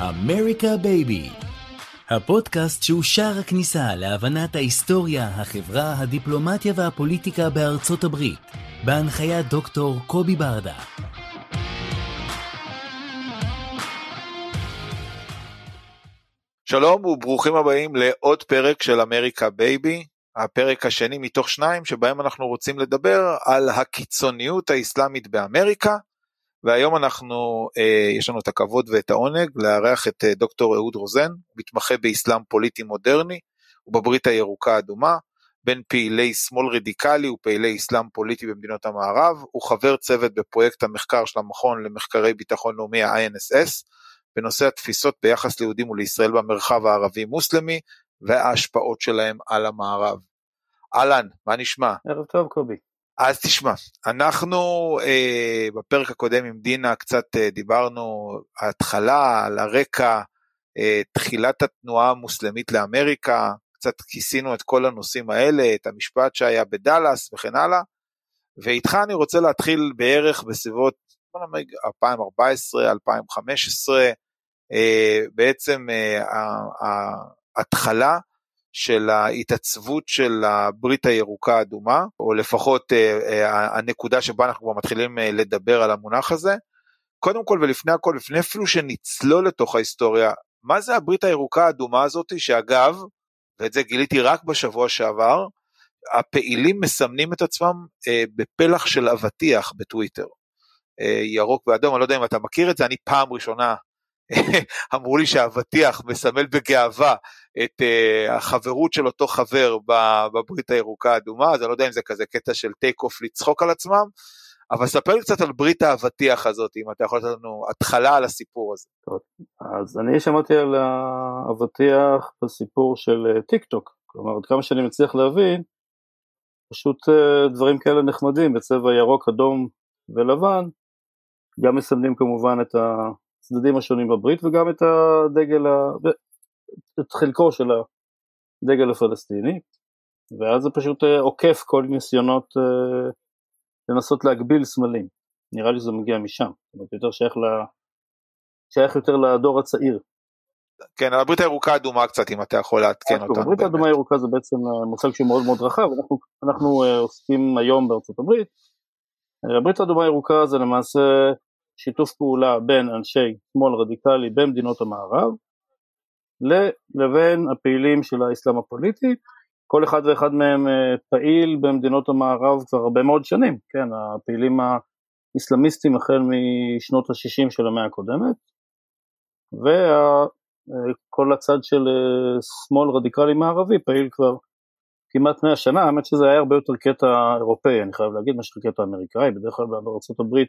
אמריקה בייבי, הפודקאסט שהוא שער הכניסה להבנת ההיסטוריה, החברה, הדיפלומטיה והפוליטיקה בארצות הברית, בהנחיית דוקטור קובי ברדה. שלום וברוכים הבאים לעוד פרק של אמריקה בייבי, הפרק השני מתוך שניים שבהם אנחנו רוצים לדבר על הקיצוניות האסלאמית באמריקה, והיום אנחנו, אה, יש לנו את הכבוד ואת העונג לארח את אה, דוקטור אהוד רוזן, מתמחה באסלאם פוליטי מודרני ובברית הירוקה האדומה, בין פעילי שמאל רדיקלי ופעילי אסלאם פוליטי במדינות המערב, הוא חבר צוות בפרויקט המחקר של המכון למחקרי ביטחון לאומי ה-INSS, בנושא התפיסות ביחס ליהודים ולישראל במרחב הערבי-מוסלמי וההשפעות שלהם על המערב. אהלן, מה נשמע? ערב טוב קובי. אז תשמע, אנחנו אה, בפרק הקודם עם דינה קצת אה, דיברנו התחלה על הרקע, אה, תחילת התנועה המוסלמית לאמריקה, קצת כיסינו את כל הנושאים האלה, את המשפט שהיה בדאלאס וכן הלאה, ואיתך אני רוצה להתחיל בערך בסביבות 2014, 2015, אה, בעצם אה, ההתחלה של ההתעצבות של הברית הירוקה האדומה, או לפחות אה, אה, הנקודה שבה אנחנו כבר מתחילים אה, לדבר על המונח הזה. קודם כל ולפני הכל, לפני אפילו שנצלול לתוך ההיסטוריה, מה זה הברית הירוקה האדומה הזאת, שאגב, ואת זה גיליתי רק בשבוע שעבר, הפעילים מסמנים את עצמם אה, בפלח של אבטיח בטוויטר. אה, ירוק ואדום, אני לא יודע אם אתה מכיר את זה, אני פעם ראשונה אמרו לי שהאבטיח מסמל בגאווה את אה, החברות של אותו חבר בברית הירוקה האדומה, אז אני לא יודע אם זה כזה קטע של take off לצחוק על עצמם, אבל ספר לי קצת על ברית האבטיח הזאת, אם אתה יכול לתת לנו התחלה על הסיפור הזה. טוב, אז אני שמעתי על האבטיח בסיפור של טיק טוק, כלומר עד כמה שאני מצליח להבין, פשוט uh, דברים כאלה נחמדים בצבע ירוק, אדום ולבן, גם מסמלים כמובן את ה... הצדדים השונים בברית וגם את הדגל, את חלקו של הדגל הפלסטיני, ואז זה פשוט אה, עוקף כל ניסיונות אה, לנסות להגביל סמלים. נראה לי שזה מגיע משם, זאת אומרת יותר שייך, ל... שייך יותר לדור הצעיר. כן, הברית הירוקה האדומה קצת, אם אתה יכול לעדכן אותנו. הברית האדומה הירוקה זה בעצם אה, מושג שהוא מאוד מאוד רחב, אנחנו, אנחנו עוסקים היום בארצות הברית. הברית האדומה הירוקה זה למעשה שיתוף פעולה בין אנשי שמאל רדיקלי במדינות המערב לבין הפעילים של האסלאם הפוליטי, כל אחד ואחד מהם אה, פעיל במדינות המערב כבר הרבה מאוד שנים, כן, הפעילים האסלאמיסטים החל משנות ה-60 של המאה הקודמת, וכל הצד של אה, שמאל רדיקלי מערבי פעיל כבר כמעט 100 שנה, האמת שזה היה הרבה יותר קטע אירופאי, אני חייב להגיד, מאשר קטע אמריקאי, בדרך כלל הברית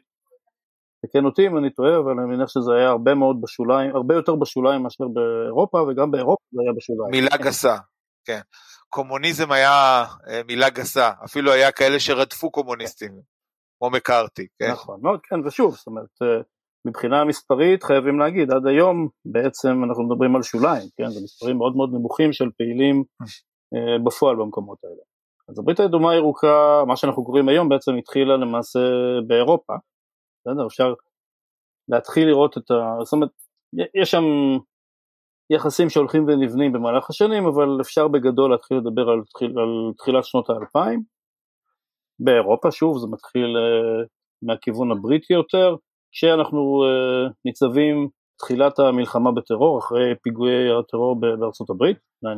תקן אותי אם אני טועה, אבל אני מניח שזה היה הרבה מאוד בשוליים, הרבה יותר בשוליים מאשר באירופה, וגם באירופה זה היה בשוליים. מילה גסה, כן. קומוניזם היה אה, מילה גסה, אפילו היה כאלה שרדפו קומוניסטים, כמו מקארתי. כן? נכון, מאוד, כן, ושוב, זאת אומרת, אה, מבחינה מספרית חייבים להגיד, עד היום בעצם אנחנו מדברים על שוליים, כן, זה מספרים מאוד מאוד נמוכים של פעילים אה, בפועל במקומות האלה. אז הברית האדומה הירוקה, מה שאנחנו קוראים היום בעצם התחילה למעשה באירופה, בסדר? אפשר להתחיל לראות את ה... זאת אומרת, יש שם יחסים שהולכים ונבנים במהלך השנים, אבל אפשר בגדול להתחיל לדבר על, תחיל, על תחילת שנות האלפיים. באירופה, שוב, זה מתחיל uh, מהכיוון הבריטי יותר, כשאנחנו uh, ניצבים תחילת המלחמה בטרור, אחרי פיגועי הטרור בארצות הברית, 9-11,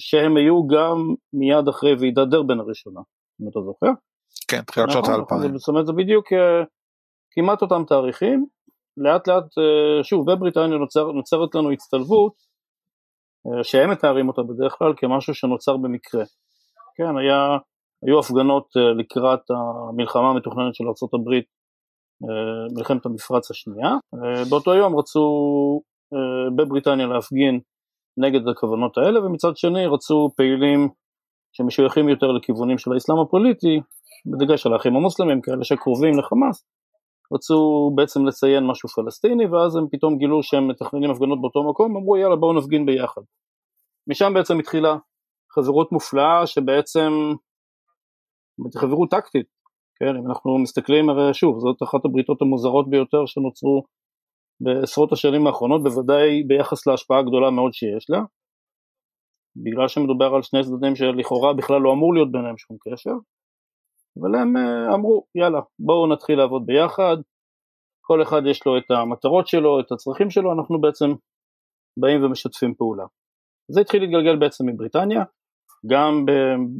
שהם היו גם מיד אחרי ועידת דרבן הראשונה, אם אתה זוכר. כן, תחילת שנות נכון, האלפיים. זאת אומרת, זה בדיוק uh, כמעט אותם תאריכים, לאט לאט, אה, שוב, בבריטניה נוצר, נוצרת לנו הצטלבות, אה, שהם מתארים אותה בדרך כלל כמשהו שנוצר במקרה. כן, היה היו הפגנות לקראת המלחמה המתוכננת של ארה"ב, מלחמת המפרץ השנייה. באותו יום רצו בבריטניה להפגין נגד הכוונות האלה, ומצד שני רצו פעילים שמשויכים יותר לכיוונים של האסלאם הפוליטי, בדגש על האחים המוסלמים, כאלה שקרובים לחמאס, רצו בעצם לציין משהו פלסטיני, ואז הם פתאום גילו שהם מתכננים הפגנות באותו מקום, אמרו יאללה בואו נפגין ביחד. משם בעצם התחילה חברות מופלאה שבעצם, חברות טקטית, כן, אם אנחנו מסתכלים הרי שוב, זאת אחת הבריתות המוזרות ביותר שנוצרו בעשרות השנים האחרונות, בוודאי ביחס להשפעה הגדולה מאוד שיש לה, בגלל שמדובר על שני צדדים שלכאורה בכלל לא אמור להיות ביניהם שום קשר, אבל הם אה, אמרו יאללה בואו נתחיל לעבוד ביחד, כל אחד יש לו את המטרות שלו, את הצרכים שלו, אנחנו בעצם באים ומשתפים פעולה. זה התחיל להתגלגל בעצם מבריטניה, גם, ב,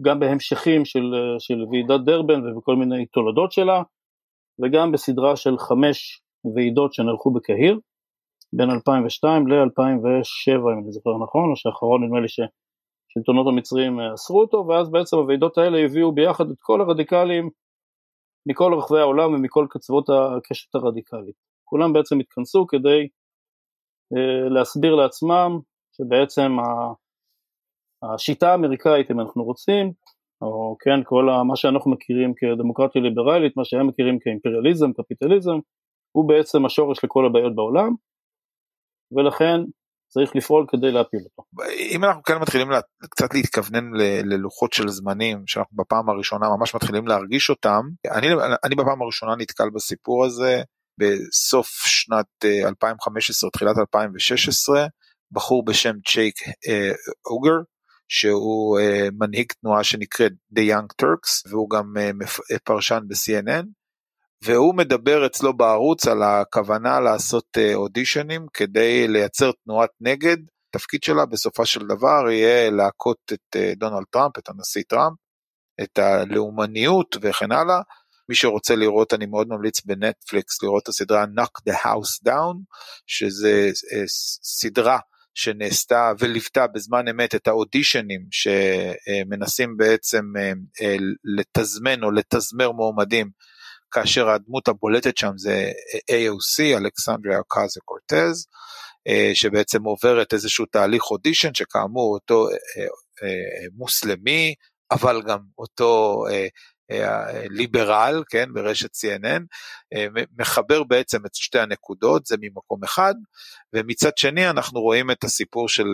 גם בהמשכים של, של ועידת דרבן ובכל מיני תולדות שלה, וגם בסדרה של חמש ועידות שנערכו בקהיר, בין 2002 ל-2007 אם אני זוכר נכון, או שאחרון נדמה לי שהשלטונות המצריים אסרו אותו, ואז בעצם הוועידות האלה הביאו ביחד את כל הרדיקלים מכל רחבי העולם ומכל קצוות הקשת הרדיקלית. כולם בעצם התכנסו כדי אה, להסביר לעצמם שבעצם השיטה האמריקאית, אם אנחנו רוצים, או כן, כל מה שאנחנו מכירים כדמוקרטיה ליברלית, מה שהם מכירים כאימפריאליזם, קפיטליזם, הוא בעצם השורש לכל הבעיות בעולם, ולכן צריך לפעול כדי להפיל אותו. אם אנחנו כן מתחילים לה, קצת להתכוונן ללוחות של זמנים שאנחנו בפעם הראשונה ממש מתחילים להרגיש אותם, אני, אני בפעם הראשונה נתקל בסיפור הזה בסוף שנת 2015 אה, תחילת 2016 בחור בשם ג'נק אה, אויגור שהוא אה, מנהיג תנועה שנקראת The Young Turks והוא גם פרשן ב-CNN והוא מדבר אצלו בערוץ על הכוונה לעשות אה, אודישנים כדי לייצר תנועת נגד. התפקיד שלה בסופו של דבר יהיה להכות את אה, דונלד טראמפ, את הנשיא טראמפ, את הלאומניות וכן הלאה. מי שרוצה לראות, אני מאוד ממליץ בנטפליקס לראות את הסדרה Knock the House Down, שזה אה, סדרה שנעשתה וליוותה בזמן אמת את האודישנים שמנסים בעצם לתזמן או לתזמר מועמדים כאשר הדמות הבולטת שם זה AOC, אלכסנדריה קאזה קורטז, אה, שבעצם עוברת איזשהו תהליך אודישן, שכאמור אותו אה, אה, מוסלמי, אבל גם אותו ליברל, כן, ברשת CNN, מחבר בעצם את שתי הנקודות, זה ממקום אחד, ומצד שני אנחנו רואים את הסיפור של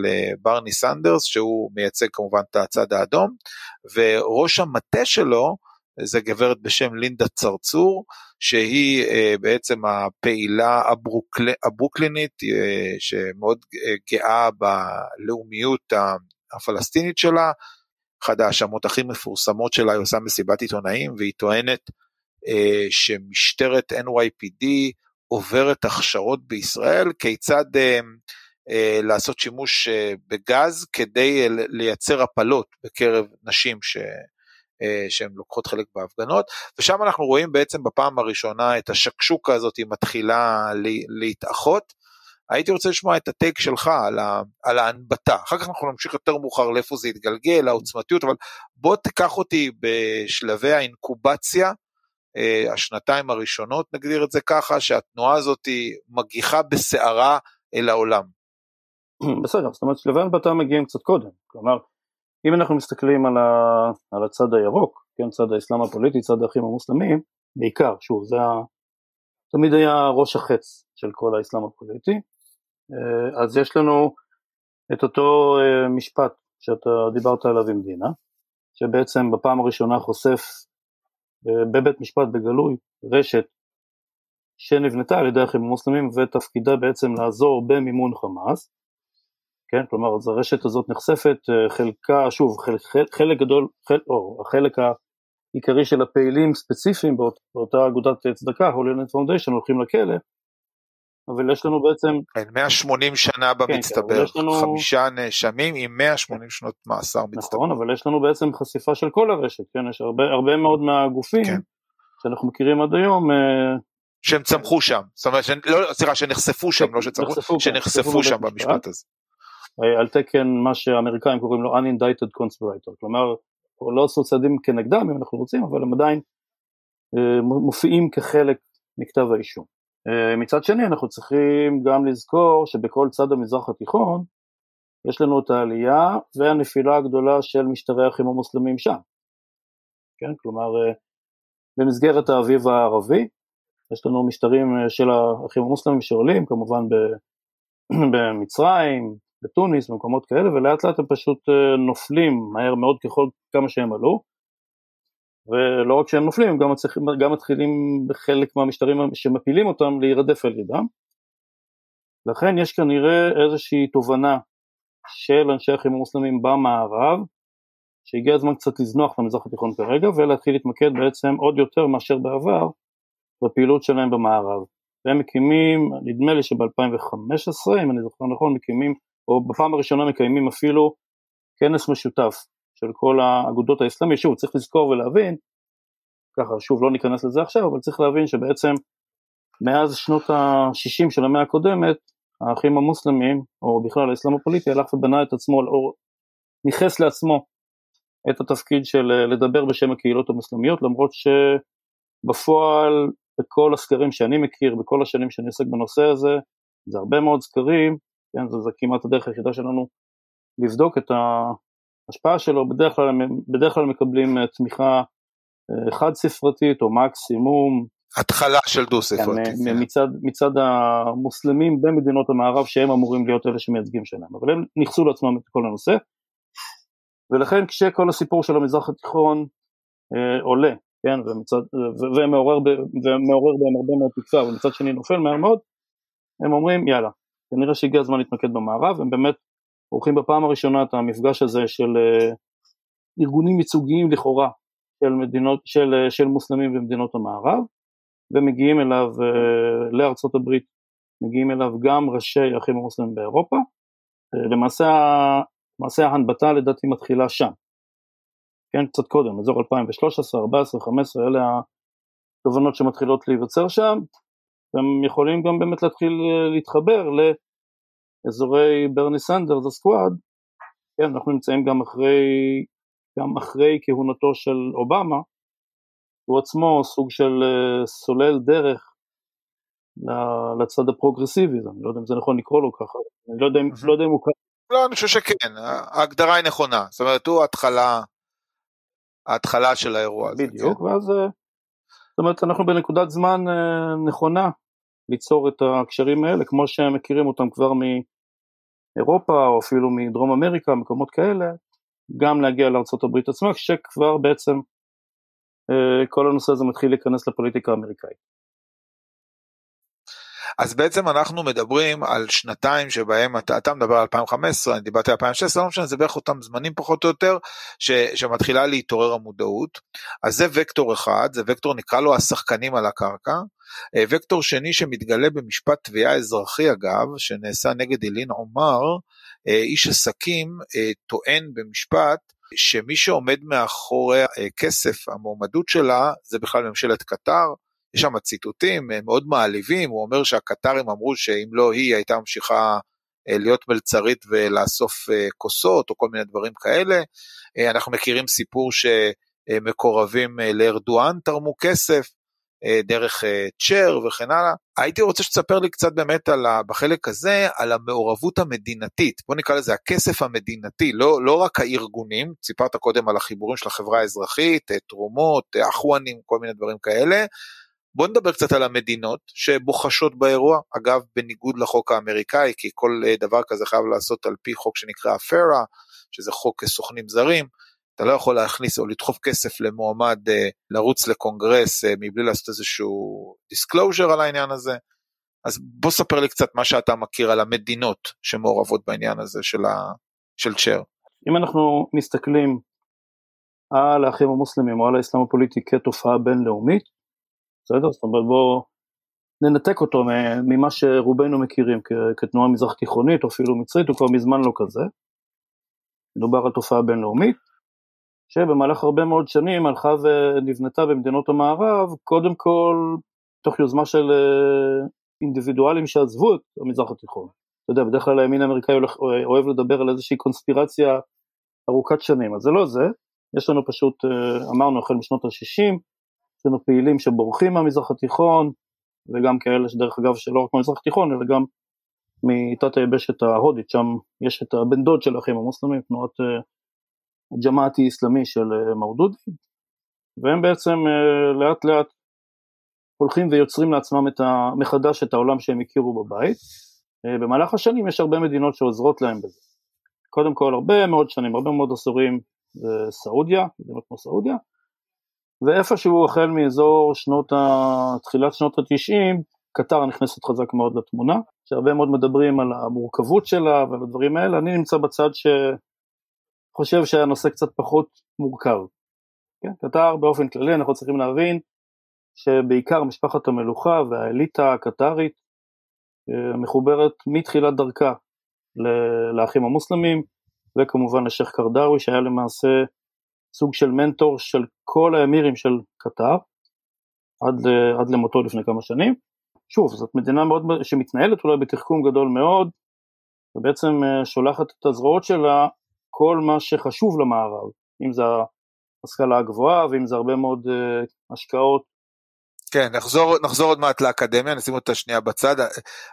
ברני סנדרס, שהוא מייצג כמובן את הצד האדום, וראש המטה שלו, זה גברת בשם לינדה צרצור, שהיא אה, בעצם הפעילה הברוקל... הברוקלינית, אה, שמאוד אה, גאה בלאומיות הפלסטינית שלה. אחת ההאשמות הכי מפורסמות שלה, היא עושה מסיבת עיתונאים, והיא טוענת שמשטרת NYPD עוברת הכשרות בישראל, כיצד לעשות שימוש בגז כדי לייצר הפלות בקרב נשים ש... אה, שהן לוקחות חלק בהפגנות, ושם אנחנו רואים בעצם בפעם הראשונה את השקשוקה הזאת מתחילה להתאחות. הייתי רוצה לשמוע את הטייק שלך על, ה, על ההנבטה, אחר כך אנחנו נמשיך יותר מאוחר לאיפה זה יתגלגל, העוצמתיות, אבל בוא תיקח אותי בשלבי האינקובציה, אה, השנתיים הראשונות נגדיר את זה ככה, שהתנועה הזאת מגיחה בסערה אל העולם. בסדר, זאת אומרת שלבי ההנבטה מגיעים קצת קודם, כלומר אם אנחנו מסתכלים על, ה, על הצד הירוק, כן, צד האסלאם הפוליטי, צד האחים המוסלמים, בעיקר, שוב, זה ה, תמיד היה ראש החץ של כל האסלאם הפוליטי, אה, אז יש לנו את אותו אה, משפט שאתה דיברת עליו עם דינה, שבעצם בפעם הראשונה חושף אה, בבית משפט בגלוי רשת שנבנתה על ידי האחים המוסלמים ותפקידה בעצם לעזור במימון חמאס, כן, כלומר אז הרשת הזאת נחשפת, אה, חלקה, שוב, חלק, חלק גדול, חלק, או החלק העיקרי של הפעילים ספציפיים באות, באותה אגודת צדקה, Holy Land Foundation, הולכים לכלא, אבל יש לנו בעצם... כן, 180 שנה כן, במצטבר, כן, לנו... חמישה נאשמים עם 180 שנות מאסר מצטבר. נכון, אבל יש לנו בעצם חשיפה של כל הרשת, כן, יש הרבה, הרבה מאוד מהגופים כן. שאנחנו מכירים עד היום, אה, שהם צמחו שם, זאת אומרת, לא, סליחה, שנחשפו שם, לא שצמחו, שנחשפו שם במשפט הזה. על תקן מה שהאמריקאים קוראים לו unindicted conspirator, כלומר לא עשו צעדים כנגדם אם אנחנו רוצים, אבל הם עדיין אה, מופיעים כחלק מכתב האישום. אה, מצד שני אנחנו צריכים גם לזכור שבכל צד המזרח התיכון יש לנו את העלייה והנפילה הגדולה של משטרי האחים המוסלמים שם. כן, כלומר אה, במסגרת האביב הערבי יש לנו משטרים של האחים המוסלמים שעולים כמובן במצרים, בתוניס, במקומות כאלה, ולאט לאט הם פשוט נופלים מהר מאוד ככל כמה שהם עלו, ולא רק שהם נופלים, הם גם, מצליח, גם מתחילים בחלק מהמשטרים שמפילים אותם להירדף על ידם. לכן יש כנראה איזושהי תובנה של אנשי האחים המוסלמים במערב, שהגיע הזמן קצת לזנוח את המזרח התיכון כרגע, ולהתחיל להתמקד בעצם עוד יותר מאשר בעבר בפעילות שלהם במערב. והם מקימים, נדמה לי שב-2015, אם אני זוכר נכון, מקימים, או בפעם הראשונה מקיימים אפילו כנס משותף של כל האגודות האסלאמי, שוב צריך לזכור ולהבין, ככה שוב לא ניכנס לזה עכשיו, אבל צריך להבין שבעצם מאז שנות ה-60 של המאה הקודמת, האחים המוסלמים, או בכלל האסלאם הפוליטי, הלך ובנה את עצמו, או ניכס לעצמו את התפקיד של אה, לדבר בשם הקהילות המוסלמיות, למרות שבפועל בכל הסקרים שאני מכיר, בכל השנים שאני עוסק בנושא הזה, זה הרבה מאוד סקרים, כן, זה, זה כמעט הדרך היחידה שלנו לבדוק את ההשפעה שלו, בדרך כלל, בדרך כלל מקבלים אה, תמיכה אה, חד ספרתית או מקסימום. התחלה של דו ספרתית. כן, כן. מצד, מצד המוסלמים במדינות המערב שהם אמורים להיות אלה שמייצגים שלהם, אבל הם ניכסו לעצמם את כל הנושא, ולכן כשכל הסיפור של המזרח התיכון אה, עולה, כן, ומצד, ומעורר, ב, ומעורר בהם הרבה מאוד תקווה, ומצד שני נופל מהר מאוד, הם אומרים יאללה, כנראה שהגיע הזמן להתמקד במערב, הם באמת עורכים בפעם הראשונה את המפגש הזה של uh, ארגונים ייצוגיים לכאורה של, מדינות, של, uh, של מוסלמים במדינות המערב, ומגיעים אליו uh, לארצות הברית, מגיעים אליו גם ראשי האחים המוסלמים באירופה, למעשה, למעשה ההנבטה לדעתי מתחילה שם, כן, קצת קודם, אזור 2013, 14, 15, אלה התובנות שמתחילות להיווצר שם, והם יכולים גם באמת להתחיל להתחבר לאזורי ברני סנדרס ה squad, כן, אנחנו נמצאים גם אחרי, גם אחרי כהונתו של אובמה, הוא עצמו סוג של אה, סולל דרך לצד הפרוגרסיבי, אני לא יודע אם זה נכון לקרוא לו ככה, אני לא יודע, לא יודע אם הוא ככה. לא, אני חושב שכן, ההגדרה היא נכונה, זאת אומרת הוא ההתחלה, ההתחלה של האירוע הזה. בדיוק, כן? ואז, אה, זאת אומרת אנחנו בנקודת זמן אה, נכונה ליצור את הקשרים האלה, כמו שהם מכירים אותם כבר מאירופה או אפילו מדרום אמריקה, מקומות כאלה, גם להגיע לארה"ב עצמה, כשכבר בעצם אה, כל הנושא הזה מתחיל להיכנס לפוליטיקה האמריקאית. אז בעצם אנחנו מדברים על שנתיים שבהם אתה, אתה מדבר על 2015, אני דיברתי על 2016, לא משנה, זה בערך אותם זמנים פחות או יותר, ש, שמתחילה להתעורר המודעות. אז זה וקטור אחד, זה וקטור נקרא לו השחקנים על הקרקע. אה, וקטור שני שמתגלה במשפט תביעה אזרחי אגב, שנעשה נגד אילין עומר, אה, איש עסקים אה, טוען במשפט שמי שעומד מאחורי כסף, המועמדות שלה, זה בכלל ממשלת קטר, יש שם ציטוטים מאוד מעליבים, הוא אומר שהקטרים אמרו שאם לא היא הייתה ממשיכה להיות מלצרית ולאסוף כוסות או כל מיני דברים כאלה. אנחנו מכירים סיפור שמקורבים לארדואן תרמו כסף, אה, דרך אה, צ'ר וכן הלאה. הייתי רוצה שתספר לי קצת באמת על ה, בחלק הזה על המעורבות המדינתית, בוא נקרא לזה הכסף המדינתי, לא, לא רק הארגונים, סיפרת קודם על החיבורים של החברה האזרחית, אה, תרומות, אחוואנים, כל מיני דברים כאלה. בוא נדבר קצת על המדינות שבוחשות באירוע, אגב בניגוד לחוק האמריקאי, כי כל דבר כזה חייב לעשות על פי חוק שנקרא ה FARA, שזה חוק סוכנים זרים. אתה לא יכול להכניס או לדחוף כסף למועמד uh, לרוץ לקונגרס uh, מבלי לעשות איזשהו disclosure על העניין הזה. אז בוא ספר לי קצת מה שאתה מכיר על המדינות שמעורבות בעניין הזה של, ה... של צ'ר. אם אנחנו מסתכלים על האחים המוסלמים או על האסלאם הפוליטי כתופעה בינלאומית, בסדר? זאת אומרת בואו ננתק אותו ממה שרובנו מכירים כתנועה מזרח תיכונית או אפילו מצרית, הוא כבר מזמן לא כזה. מדובר על תופעה בינלאומית, שבמהלך הרבה מאוד שנים הלכה ונבנתה במדינות המערב, קודם כל תוך יוזמה של אה, אינדיבידואלים שעזבו את המזרח התיכון. אתה יודע, בדרך כלל הימין האמריקאי אוהב לדבר על איזושהי קונספירציה ארוכת שנים, אז זה לא זה, יש לנו פשוט, אמרנו החל משנות ה-60, יש לנו פעילים שבורחים מהמזרח התיכון, וגם כאלה שדרך אגב שלא רק מהמזרח התיכון, אלא גם מתת היבשת ההודית, שם יש את הבן דוד של האחים המוסלמים, תנועת ג'מאטי אסלאמי של מאודודי, והם בעצם לאט לאט הולכים ויוצרים לעצמם את ה, מחדש את העולם שהם הכירו בבית. במהלך השנים יש הרבה מדינות שעוזרות להם בזה. קודם כל הרבה מאוד שנים, הרבה מאוד עשורים סעודיה, מדינות כמו סעודיה, ואיפשהו החל מאזור שנות ה... תחילת שנות התשעים, קטר נכנסת חזק מאוד לתמונה, שהרבה מאוד מדברים על המורכבות שלה ועל הדברים האלה, אני נמצא בצד שחושב שהנושא קצת פחות מורכב. כן? קטר באופן כללי אנחנו צריכים להבין שבעיקר משפחת המלוכה והאליטה הקטרית אה, מחוברת מתחילת דרכה לאחים המוסלמים וכמובן לשייח' קרדאווי שהיה למעשה סוג של מנטור של כל האמירים של קטר עד, עד למותו לפני כמה שנים. שוב, זאת מדינה מאוד שמתנהלת אולי בתחכום גדול מאוד ובעצם אה, שולחת את הזרועות שלה כל מה שחשוב למערב, אם זה ההשכלה הגבוהה ואם זה הרבה מאוד uh, השקעות כן, נחזור, נחזור עוד מעט לאקדמיה, נשים אותה שנייה בצד.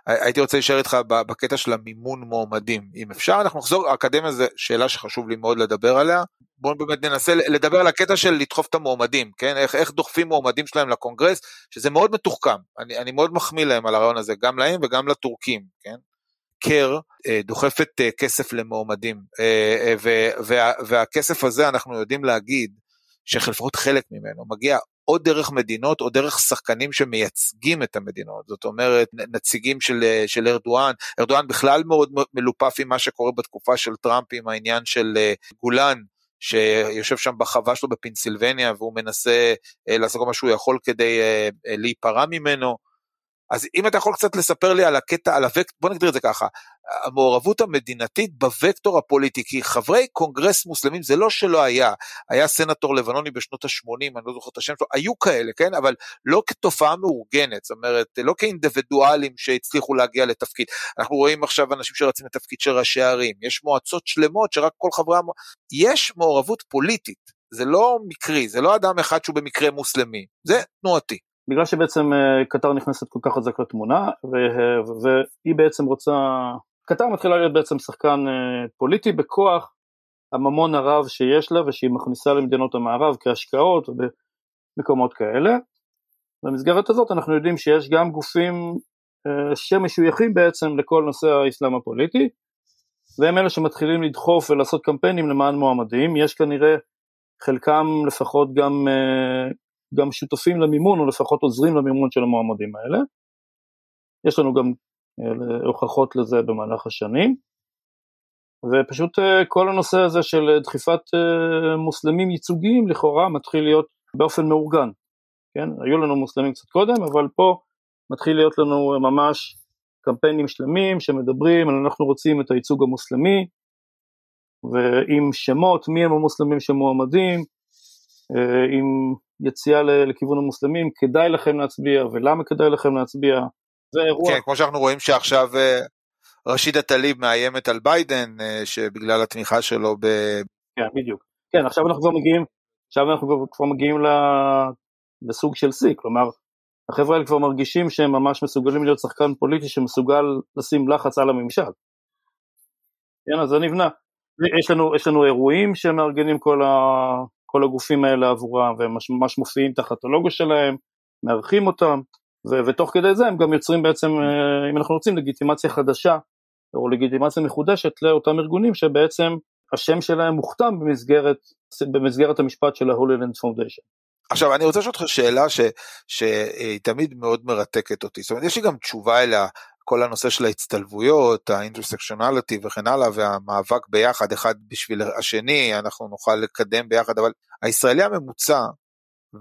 הייתי רוצה להישאר איתך בקטע של המימון מועמדים, אם אפשר. אנחנו נחזור, האקדמיה זו שאלה שחשוב לי מאוד לדבר עליה. בואו באמת ננסה לדבר על הקטע של לדחוף את המועמדים, כן? איך, איך דוחפים מועמדים שלהם לקונגרס, שזה מאוד מתוחכם. אני, אני מאוד מחמיא להם על הרעיון הזה, גם להם וגם לטורקים, כן? קר אה, דוחפת אה, כסף למועמדים, אה, וה, והכסף הזה אנחנו יודעים להגיד, שלפחות חלק ממנו מגיע או דרך מדינות או דרך שחקנים שמייצגים את המדינות, זאת אומרת נציגים של, של ארדואן, ארדואן בכלל מאוד מלופף עם מה שקורה בתקופה של טראמפ עם העניין של אה, גולן, שיושב שם בחווה שלו בפנסילבניה והוא מנסה אה, לעשות כל מה שהוא יכול כדי אה, להיפרע ממנו. אז אם אתה יכול קצת לספר לי על הקטע, על הווקטור, בוא נגדיר את זה ככה, המעורבות המדינתית בווקטור הפוליטי, כי חברי קונגרס מוסלמים זה לא שלא היה, היה סנטור לבנוני בשנות ה-80, אני לא זוכר את השם שלו, היו כאלה, כן, אבל לא כתופעה מאורגנת, זאת אומרת, לא כאינדיבידואלים שהצליחו להגיע לתפקיד. אנחנו רואים עכשיו אנשים שרצים לתפקיד של ראשי ערים, יש מועצות שלמות שרק כל חברי המ... יש מעורבות פוליטית, זה לא מקרי, זה לא אדם אחד שהוא במקרה מוסלמי, זה תנועתי. בגלל שבעצם אה, קטר נכנסת כל כך חזק לתמונה והיא בעצם רוצה, קטר מתחילה להיות בעצם שחקן אה, פוליטי בכוח הממון הרב שיש לה ושהיא מכניסה למדינות המערב כהשקעות ובמקומות כאלה. במסגרת הזאת אנחנו יודעים שיש גם גופים אה, שמשויכים בעצם לכל נושא האסלאם הפוליטי והם אלה שמתחילים לדחוף ולעשות קמפיינים למען מועמדים, יש כנראה חלקם לפחות גם גם שותפים למימון או לפחות עוזרים למימון של המועמדים האלה. יש לנו גם אה, הוכחות לזה במהלך השנים. ופשוט אה, כל הנושא הזה של דחיפת אה, מוסלמים ייצוגיים לכאורה מתחיל להיות באופן מאורגן. כן, היו לנו מוסלמים קצת קודם, אבל פה מתחיל להיות לנו ממש קמפיינים שלמים שמדברים על אנחנו רוצים את הייצוג המוסלמי, ועם שמות מי הם המוסלמים שמועמדים, עם יציאה לכיוון המוסלמים, כדאי לכם להצביע ולמה כדאי לכם להצביע, זה אירוע. כן, כמו שאנחנו רואים שעכשיו אה, רשידה טליב מאיימת על ביידן, אה, שבגלל התמיכה שלו ב... כן, בדיוק. כן, עכשיו אנחנו כבר מגיעים, עכשיו אנחנו כבר מגיעים לסוג של שיא, כלומר, החבר'ה האלה כבר מרגישים שהם ממש מסוגלים להיות שחקן פוליטי שמסוגל לשים לחץ על הממשל. כן, אז זה נבנה. יש לנו, יש לנו אירועים שמארגנים כל, ה, כל הגופים האלה עבורם, והם ממש מופיעים תחת הלוגו שלהם, מארחים אותם, ו- ותוך כדי זה הם גם יוצרים בעצם, אה, אם אנחנו רוצים, לגיטימציה חדשה, או לגיטימציה מחודשת לאותם ארגונים שבעצם השם שלהם מוכתם במסגרת, במסגרת המשפט של ה-Holy Land Foundation. עכשיו אני רוצה לשאול אותך שאלה שהיא תמיד מאוד מרתקת אותי, זאת אומרת יש לי גם תשובה אליה כל הנושא של ההצטלבויות, האינטרסקשונליטי וכן הלאה, והמאבק ביחד, אחד בשביל השני, אנחנו נוכל לקדם ביחד, אבל הישראלי הממוצע,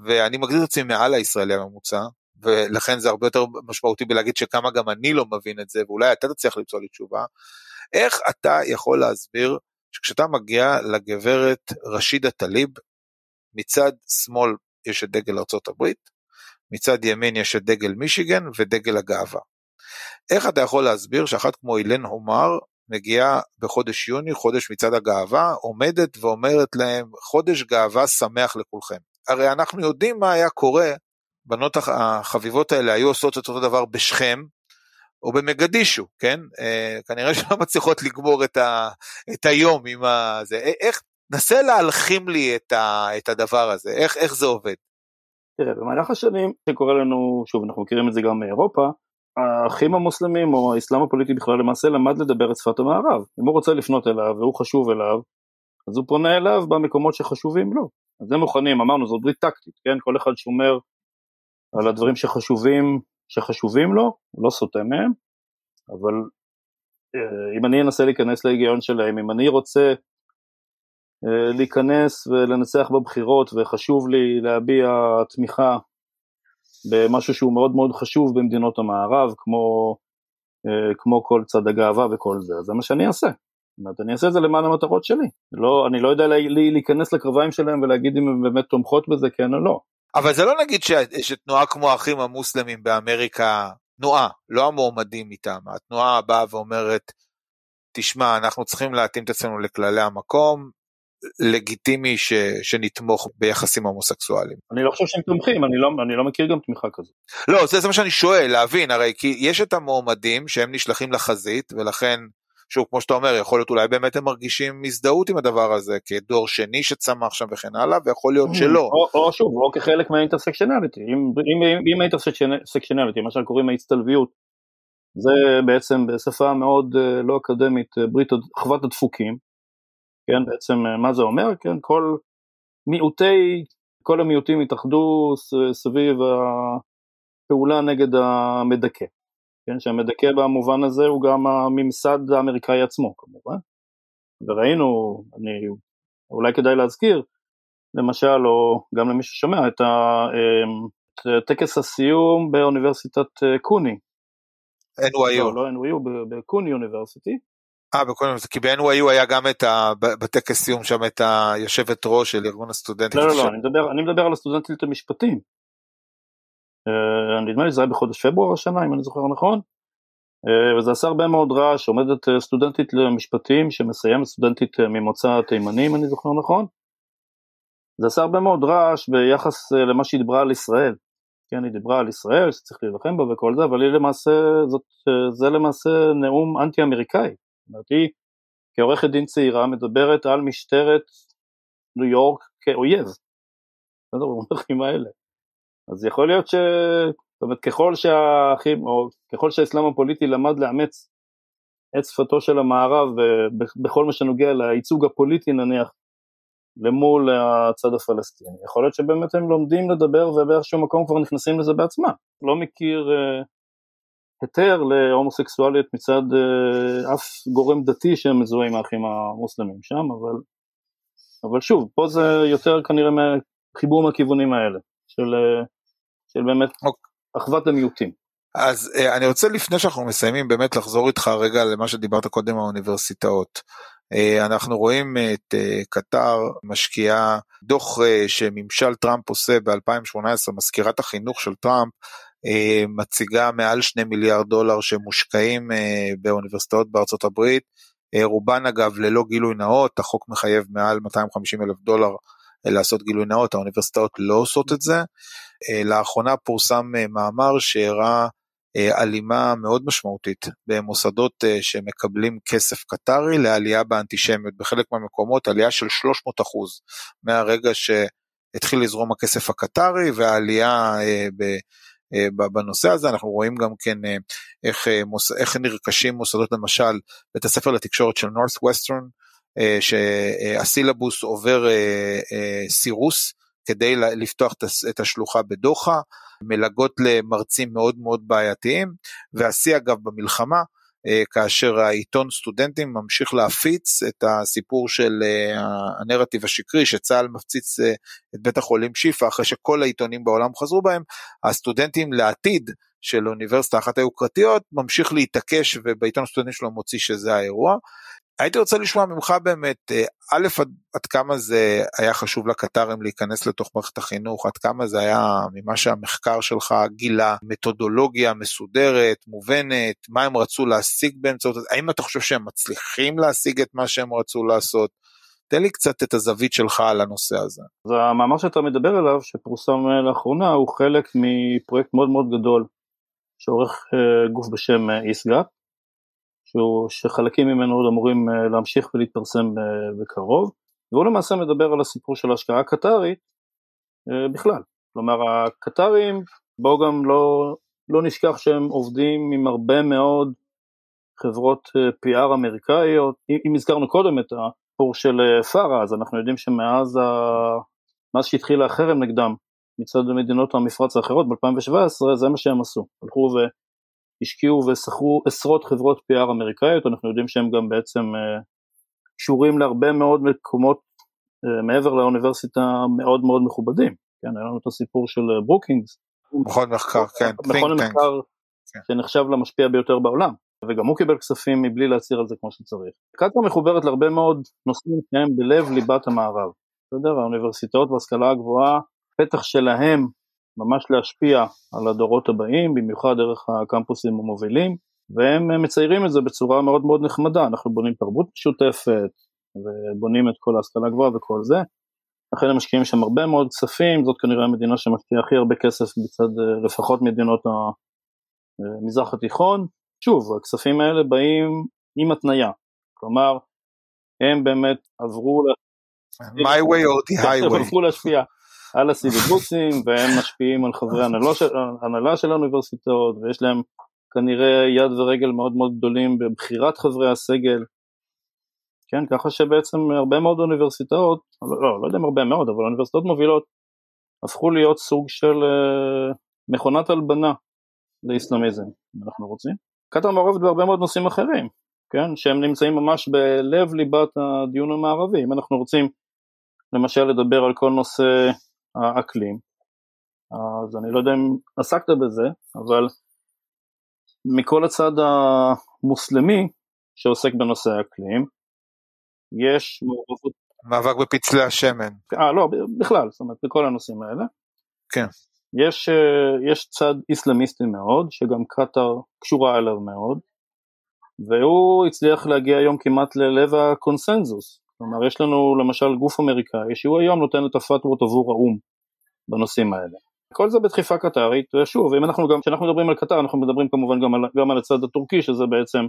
ואני מגדיר את עצמי מעל הישראלי הממוצע, ולכן זה הרבה יותר משמעותי בלהגיד שכמה גם אני לא מבין את זה, ואולי אתה תצליח למצוא לי תשובה, איך אתה יכול להסביר שכשאתה מגיע לגברת רשידה טליב, מצד שמאל יש את דגל ארה"ב, מצד ימין יש את דגל מישיגן ודגל הגאווה. איך אתה יכול להסביר שאחת כמו אילן הומר מגיעה בחודש יוני, חודש מצעד הגאווה, עומדת ואומרת להם, חודש גאווה שמח לכולכם. הרי אנחנו יודעים מה היה קורה, בנות החביבות האלה היו עושות את אותו דבר בשכם, או במגדישו, כן? אה, כנראה שלא מצליחות לגמור את, ה, את היום עם ה... זה. איך, נסה להלחים לי את, ה, את הדבר הזה, איך, איך זה עובד? תראה, במהלך השנים שקורה לנו, שוב, אנחנו מכירים את זה גם מאירופה, האחים המוסלמים או האסלאם הפוליטי בכלל למעשה למד לדבר את שפת המערב. אם הוא רוצה לפנות אליו והוא חשוב אליו, אז הוא פונה אליו במקומות שחשובים לו. אז הם מוכנים, אמרנו, זו ברית טקטית, כן? כל אחד שומר על הדברים שחשובים, שחשובים לו, לא סוטה מהם, אבל אה, אם אני אנסה להיכנס להיגיון שלהם, אם אני רוצה אה, להיכנס ולנצח בבחירות וחשוב לי להביע תמיכה במשהו שהוא מאוד מאוד חשוב במדינות המערב, כמו, אה, כמו כל צד הגאווה וכל זה, זה מה שאני אעשה. זאת אומרת, אני אעשה את זה למען המטרות שלי. לא, אני לא יודע לה, להיכנס לקרביים שלהם ולהגיד אם הן באמת תומכות בזה, כן או לא. אבל זה לא נגיד ש, שתנועה כמו האחים המוסלמים באמריקה, תנועה, לא המועמדים מטעם, התנועה באה ואומרת, תשמע, אנחנו צריכים להתאים את עצמנו לכללי המקום, לגיטימי ש, שנתמוך ביחסים הומוסקסואליים. אני לא חושב שהם תומכים, אני לא, אני לא מכיר גם תמיכה כזאת. לא, זה, זה מה שאני שואל, להבין, הרי כי יש את המועמדים שהם נשלחים לחזית, ולכן, שוב, כמו שאתה אומר, יכול להיות אולי באמת הם מרגישים הזדהות עם הדבר הזה, כדור שני שצמח שם וכן הלאה, ויכול להיות mm, שלא. או, או שוב, או כחלק מהאינטרסקשנליטי, אם, אם, אם האינטרסקשנליטי, מה שאנחנו קוראים ההצטלביות, זה בעצם בשפה מאוד אה, לא אקדמית, אה, ברית אחוות הדפוקים, כן, בעצם אה, מה זה אומר, כן, כל מיעוטי, כל המיעוטים התאחדו סביב הפעולה נגד המדכא, כן, שהמדכא במובן הזה הוא גם הממסד האמריקאי עצמו כמובן, וראינו, אני, אולי כדאי להזכיר, למשל, או גם למי ששומע, את, אמ, טקס הסיום באוניברסיטת אה, קוני. NYU. לא, לא NYU, בקוני אוניברסיטי. אה, בכל מיני, כי ב-NYU היה גם את ה... בטקס סיום שם את היושבת ראש של ארגון הסטודנטים. לא, לא, לא, אני מדבר, אני מדבר על הסטודנטית למשפטים. Uh, נדמה לי שזה היה בחודש פברואר השנה, אם אני זוכר נכון. Uh, וזה עשה הרבה מאוד רעש, עומדת uh, סטודנטית למשפטים שמסיימת סטודנטית ממוצא תימני, אם אני זוכר נכון. זה עשה הרבה מאוד רעש ביחס למה שהיא דיברה על ישראל. כן, היא דיברה על ישראל שצריך להילחם בה וכל זה, אבל היא למעשה, זאת, זה למעשה נאום אנטי אמריקאי. זאת אומרת, היא כעורכת דין צעירה מדברת על משטרת ניו יורק כאויב, בסדר, במונחים האלה. אז יכול להיות ש... זאת אומרת, ככל שהאחים, או ככל שהאסלאם הפוליטי למד לאמץ את שפתו של המערב בכל מה שנוגע לייצוג הפוליטי נניח למול הצד הפלסטיני, יכול להיות שבאמת הם לומדים לדבר ובאיזשהו מקום כבר נכנסים לזה בעצמם. לא מכיר uh, היתר להומוסקסואליות מצד אה, אף גורם דתי שמזוהה עם האחים המוסלמים שם, אבל, אבל שוב, פה זה יותר כנראה חיבור מהכיוונים האלה, של, אה, של באמת okay. אוקיי. אחוות המיעוטים. אז אה, אני רוצה לפני שאנחנו מסיימים באמת לחזור איתך רגע למה שדיברת קודם האוניברסיטאות. אנחנו רואים את קטר משקיעה דוח שממשל טראמפ עושה ב-2018, מזכירת החינוך של טראמפ מציגה מעל שני מיליארד דולר שמושקעים אה, באוניברסיטאות בארצות הברית, אה, רובן אגב ללא גילוי נאות, החוק מחייב מעל 250 אלף דולר לעשות גילוי נאות, האוניברסיטאות לא עושות את זה. לאחרונה פורסם מאמר שהראה הלימה מאוד משמעותית במוסדות שמקבלים כסף קטרי לעלייה באנטישמיות, בחלק מהמקומות עלייה של 300 אחוז מהרגע שהתחיל לזרום הכסף הקטרי והעלייה אה, בנושא הזה, אנחנו רואים גם כן אה, איך, אה, איך נרכשים מוסדות למשל בית הספר לתקשורת של Northwestern, שהסילבוס עובר סירוס כדי לפתוח את השלוחה בדוחה, מלגות למרצים מאוד מאוד בעייתיים, והשיא אגב במלחמה אה, כאשר העיתון סטודנטים ממשיך להפיץ את הסיפור של אה, הנרטיב השקרי שצה"ל מפציץ אה, את בית החולים שיפא אחרי שכל העיתונים בעולם חזרו בהם, הסטודנטים לעתיד של אוניברסיטה אחת היוקרתיות ממשיך להתעקש ובעיתון הסטודנטים שלו מוציא שזה האירוע. הייתי רוצה לשמוע ממך באמת, אה, א', עד, עד כמה זה היה חשוב לקטרים להיכנס לתוך מערכת החינוך, עד כמה זה היה ממה שהמחקר שלך גילה, מתודולוגיה מסודרת, מובנת, מה הם רצו להשיג באמצעות, האם אתה חושב שהם מצליחים להשיג את מה שהם רצו לעשות? תן לי קצת את הזווית שלך על הנושא הזה. אז המאמר שאתה מדבר עליו, שפורסם אה, לאחרונה, הוא חלק מפרויקט מאוד מאוד גדול, שעורך אה, גוף בשם איסגאפ, שהוא, שחלקים ממנו עוד אמורים אה, להמשיך ולהתפרסם אה, בקרוב, והוא למעשה מדבר על הסיפור של ההשקעה הקטרית אה, בכלל. כלומר הקטרים, בואו גם לא, לא נשכח שהם עובדים עם הרבה מאוד חברות PR אמריקאיות, אם הזכרנו קודם את הסיפור של FARA, אז אנחנו יודעים שמאז ה... מאז שהתחיל החרם נגדם מצד מדינות המפרץ האחרות ב-2017, זה מה שהם עשו, הלכו ו... השקיעו ושכרו עשרות חברות PR אמריקאיות, אנחנו יודעים שהם גם בעצם אה, קשורים להרבה מאוד מקומות אה, מעבר לאוניברסיטה מאוד מאוד מכובדים, כן, היה לנו את הסיפור של אה, ברוקינגס. מכון מחקר, כן, מכון מחקר. שנחשב למשפיע ביותר בעולם, וגם הוא קיבל כספים מבלי להצהיר על זה כמו שצריך. קטאר מחוברת להרבה מאוד נושאים שהם בלב ליבת המערב, בסדר? האוניברסיטאות וההשכלה הגבוהה, פתח שלהם ממש להשפיע על הדורות הבאים, במיוחד דרך הקמפוסים המובילים, והם מציירים את זה בצורה מאוד מאוד נחמדה, אנחנו בונים תרבות משותפת, ובונים את כל ההשכלה הגבוהה וכל זה, לכן הם משקיעים שם הרבה מאוד כספים, זאת כנראה המדינה שמשקיעה הכי הרבה כסף מצד לפחות מדינות המזרח התיכון. שוב, הכספים האלה באים עם התניה, כלומר, הם באמת עברו... My way or the highway. הם עברו להשפיע על הסיליבוסים והם משפיעים על חברי הנהלה של האוניברסיטאות ויש להם כנראה יד ורגל מאוד מאוד גדולים בבחירת חברי הסגל. כן, ככה שבעצם הרבה מאוד אוניברסיטאות, לא, לא, לא יודע אם הרבה מאוד, אבל אוניברסיטאות מובילות הפכו להיות סוג של uh, מכונת הלבנה לאסלאמיזם, אם אנחנו רוצים. קטאר מעורבת בהרבה מאוד נושאים אחרים, כן, שהם נמצאים ממש בלב ליבת הדיון המערבי. אם אנחנו רוצים למשל לדבר על כל נושא האקלים. אז אני לא יודע אם עסקת בזה, אבל מכל הצד המוסלמי שעוסק בנושא האקלים, יש מעורבות... מאבק בפצלי השמן. אה, לא, בכלל, זאת אומרת, בכל הנושאים האלה. כן. יש, אה, יש צד איסלאמיסטי מאוד, שגם קטאר קשורה אליו מאוד, והוא הצליח להגיע היום כמעט ללב הקונסנזוס. כלומר, יש לנו למשל גוף אמריקאי שהוא היום נותן את הפטוות עבור האו"ם בנושאים האלה. כל זה בדחיפה קטרית, ושוב, אם אנחנו גם, כשאנחנו מדברים על קטר, אנחנו מדברים כמובן גם על, גם על הצד הטורקי, שזה בעצם,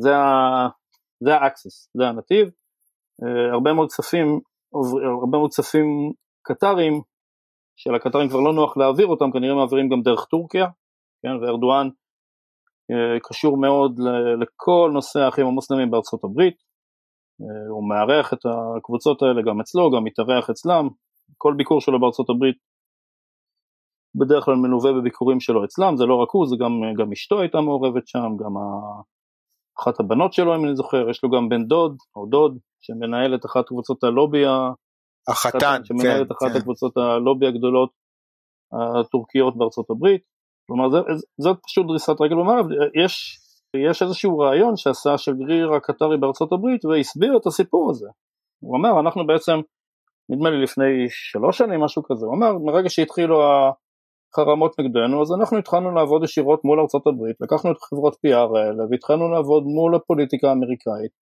זה, ה, זה האקסיס, זה הנתיב. Uh, הרבה מאוד כספים, הרבה מאוד כספים קטרים, שלקטרים כבר לא נוח להעביר אותם, כנראה מעבירים גם דרך טורקיה, כן, וארדואן uh, קשור מאוד לכל נושא האחים המוסלמים בארצות הברית, הוא מארח את הקבוצות האלה גם אצלו, גם מתארח אצלם, כל ביקור שלו בארצות הברית בדרך כלל מלווה בביקורים שלו אצלם, זה לא רק הוא, זה גם, גם אשתו הייתה מעורבת שם, גם אחת הבנות שלו אם אני זוכר, יש לו גם בן דוד או דוד שמנהל את אחת קבוצות הלובי, החתן, שמנהל כן, את אחת כן. הקבוצות הלובי הגדולות הטורקיות בארצות הברית, כלומר זה, זאת פשוט דריסת רגל במערב, יש, יש איזשהו רעיון שעשה השגריר הקטרי בארצות הברית והסביר את הסיפור הזה, הוא אמר אנחנו בעצם נדמה לי לפני שלוש שנים, משהו כזה, הוא אמר, מרגע שהתחילו החרמות נגדנו, אז אנחנו התחלנו לעבוד ישירות מול ארצות הברית, לקחנו את חברות PR האלה והתחלנו לעבוד מול הפוליטיקה האמריקאית.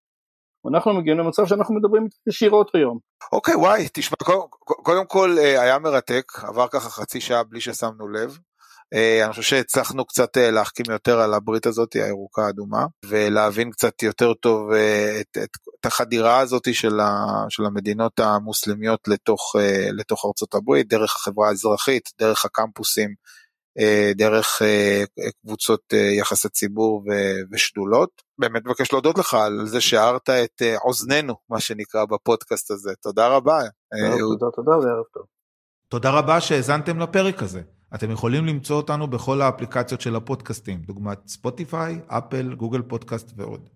ואנחנו מגיעים למצב שאנחנו מדברים ישירות היום. אוקיי, וואי, תשמע, קודם, קודם כל אה, היה מרתק, עבר ככה חצי שעה בלי ששמנו לב. אה, אני חושב שהצלחנו קצת אה, להחכים יותר על הברית הזאת, הירוקה האדומה, ולהבין קצת יותר טוב אה, את, את, את החדירה הזאת של, ה, של המדינות המוסלמיות לתוך, לתוך ארצות הברית, דרך החברה האזרחית, דרך הקמפוסים, דרך קבוצות יחסי ציבור ושדולות. באמת מבקש להודות לך על זה שהארת את אוזננו, מה שנקרא, בפודקאסט הזה. תודה רבה. תודה, תודה וערב טוב. תודה רבה שהאזנתם לפרק הזה. אתם יכולים למצוא אותנו בכל האפליקציות של הפודקאסטים, דוגמת ספוטיפיי, אפל, גוגל פודקאסט ועוד.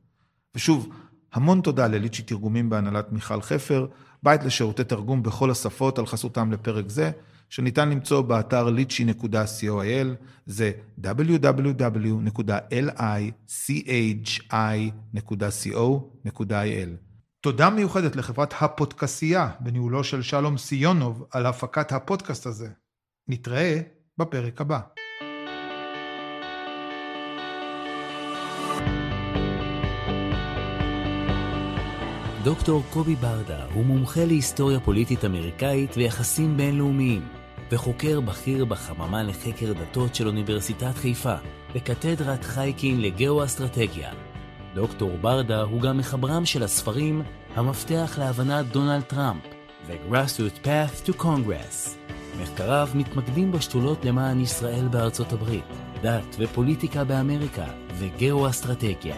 ושוב, המון תודה לליצ'י תרגומים בהנהלת מיכל חפר, בית לשירותי תרגום בכל השפות על חסותם לפרק זה, שניתן למצוא באתר lichy.coil, זה www.lichi.co.il. תודה מיוחדת לחברת הפודקסייה בניהולו של שלום סיונוב על הפקת הפודקאסט הזה. נתראה בפרק הבא. דוקטור קובי ברדה הוא מומחה להיסטוריה פוליטית אמריקאית ויחסים בינלאומיים, וחוקר בכיר בחממה לחקר דתות של אוניברסיטת חיפה, וקתדרת חייקין לגאו-אסטרטגיה. דוקטור ברדה הוא גם מחברם של הספרים המפתח להבנת דונלד טראמפ ו-Grassroot Path to Congress. מחקריו מתמקדים בשתולות למען ישראל בארצות הברית, דת ופוליטיקה באמריקה וגאו-אסטרטגיה.